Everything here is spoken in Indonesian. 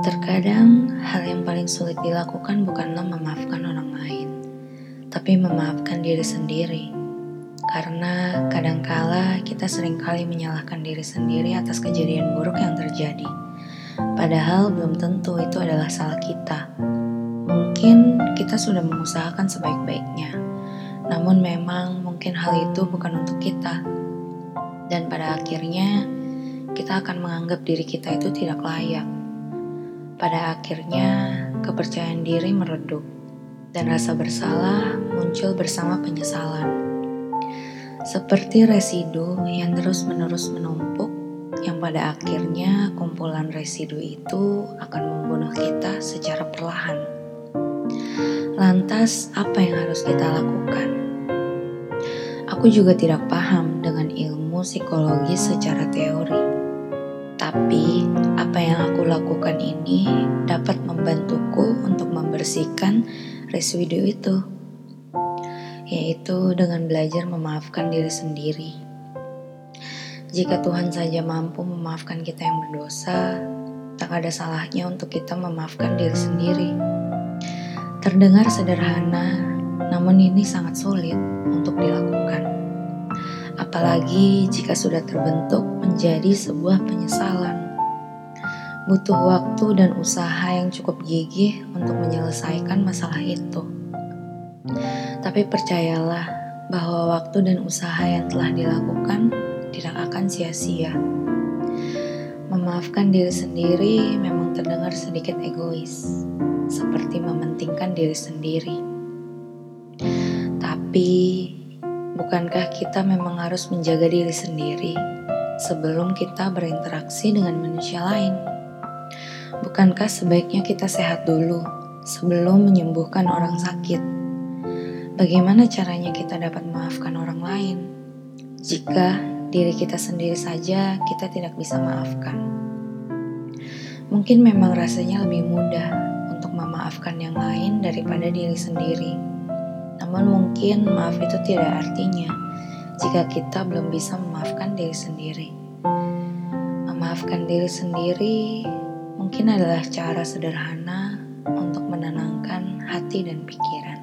Terkadang hal yang paling sulit dilakukan bukanlah memaafkan orang lain, tapi memaafkan diri sendiri. Karena kadangkala kita sering kali menyalahkan diri sendiri atas kejadian buruk yang terjadi. Padahal belum tentu itu adalah salah kita. Mungkin kita sudah mengusahakan sebaik-baiknya. Namun memang mungkin hal itu bukan untuk kita. Dan pada akhirnya kita akan menganggap diri kita itu tidak layak pada akhirnya, kepercayaan diri meredup dan rasa bersalah muncul bersama penyesalan. Seperti residu yang terus-menerus menumpuk, yang pada akhirnya kumpulan residu itu akan membunuh kita secara perlahan. Lantas, apa yang harus kita lakukan? Aku juga tidak paham dengan ilmu psikologi secara teori tapi apa yang aku lakukan ini dapat membantuku untuk membersihkan residu itu, yaitu dengan belajar memaafkan diri sendiri. Jika Tuhan saja mampu memaafkan kita yang berdosa, tak ada salahnya untuk kita memaafkan diri sendiri. Terdengar sederhana, namun ini sangat sulit untuk dilakukan apalagi jika sudah terbentuk menjadi sebuah penyesalan. Butuh waktu dan usaha yang cukup gigih untuk menyelesaikan masalah itu. Tapi percayalah bahwa waktu dan usaha yang telah dilakukan tidak akan sia-sia. Memaafkan diri sendiri memang terdengar sedikit egois, seperti mementingkan diri sendiri. Tapi Bukankah kita memang harus menjaga diri sendiri sebelum kita berinteraksi dengan manusia lain? Bukankah sebaiknya kita sehat dulu sebelum menyembuhkan orang sakit? Bagaimana caranya kita dapat memaafkan orang lain jika diri kita sendiri saja kita tidak bisa maafkan? Mungkin memang rasanya lebih mudah untuk memaafkan yang lain daripada diri sendiri namun mungkin maaf itu tidak artinya jika kita belum bisa memaafkan diri sendiri. Memaafkan diri sendiri mungkin adalah cara sederhana untuk menenangkan hati dan pikiran.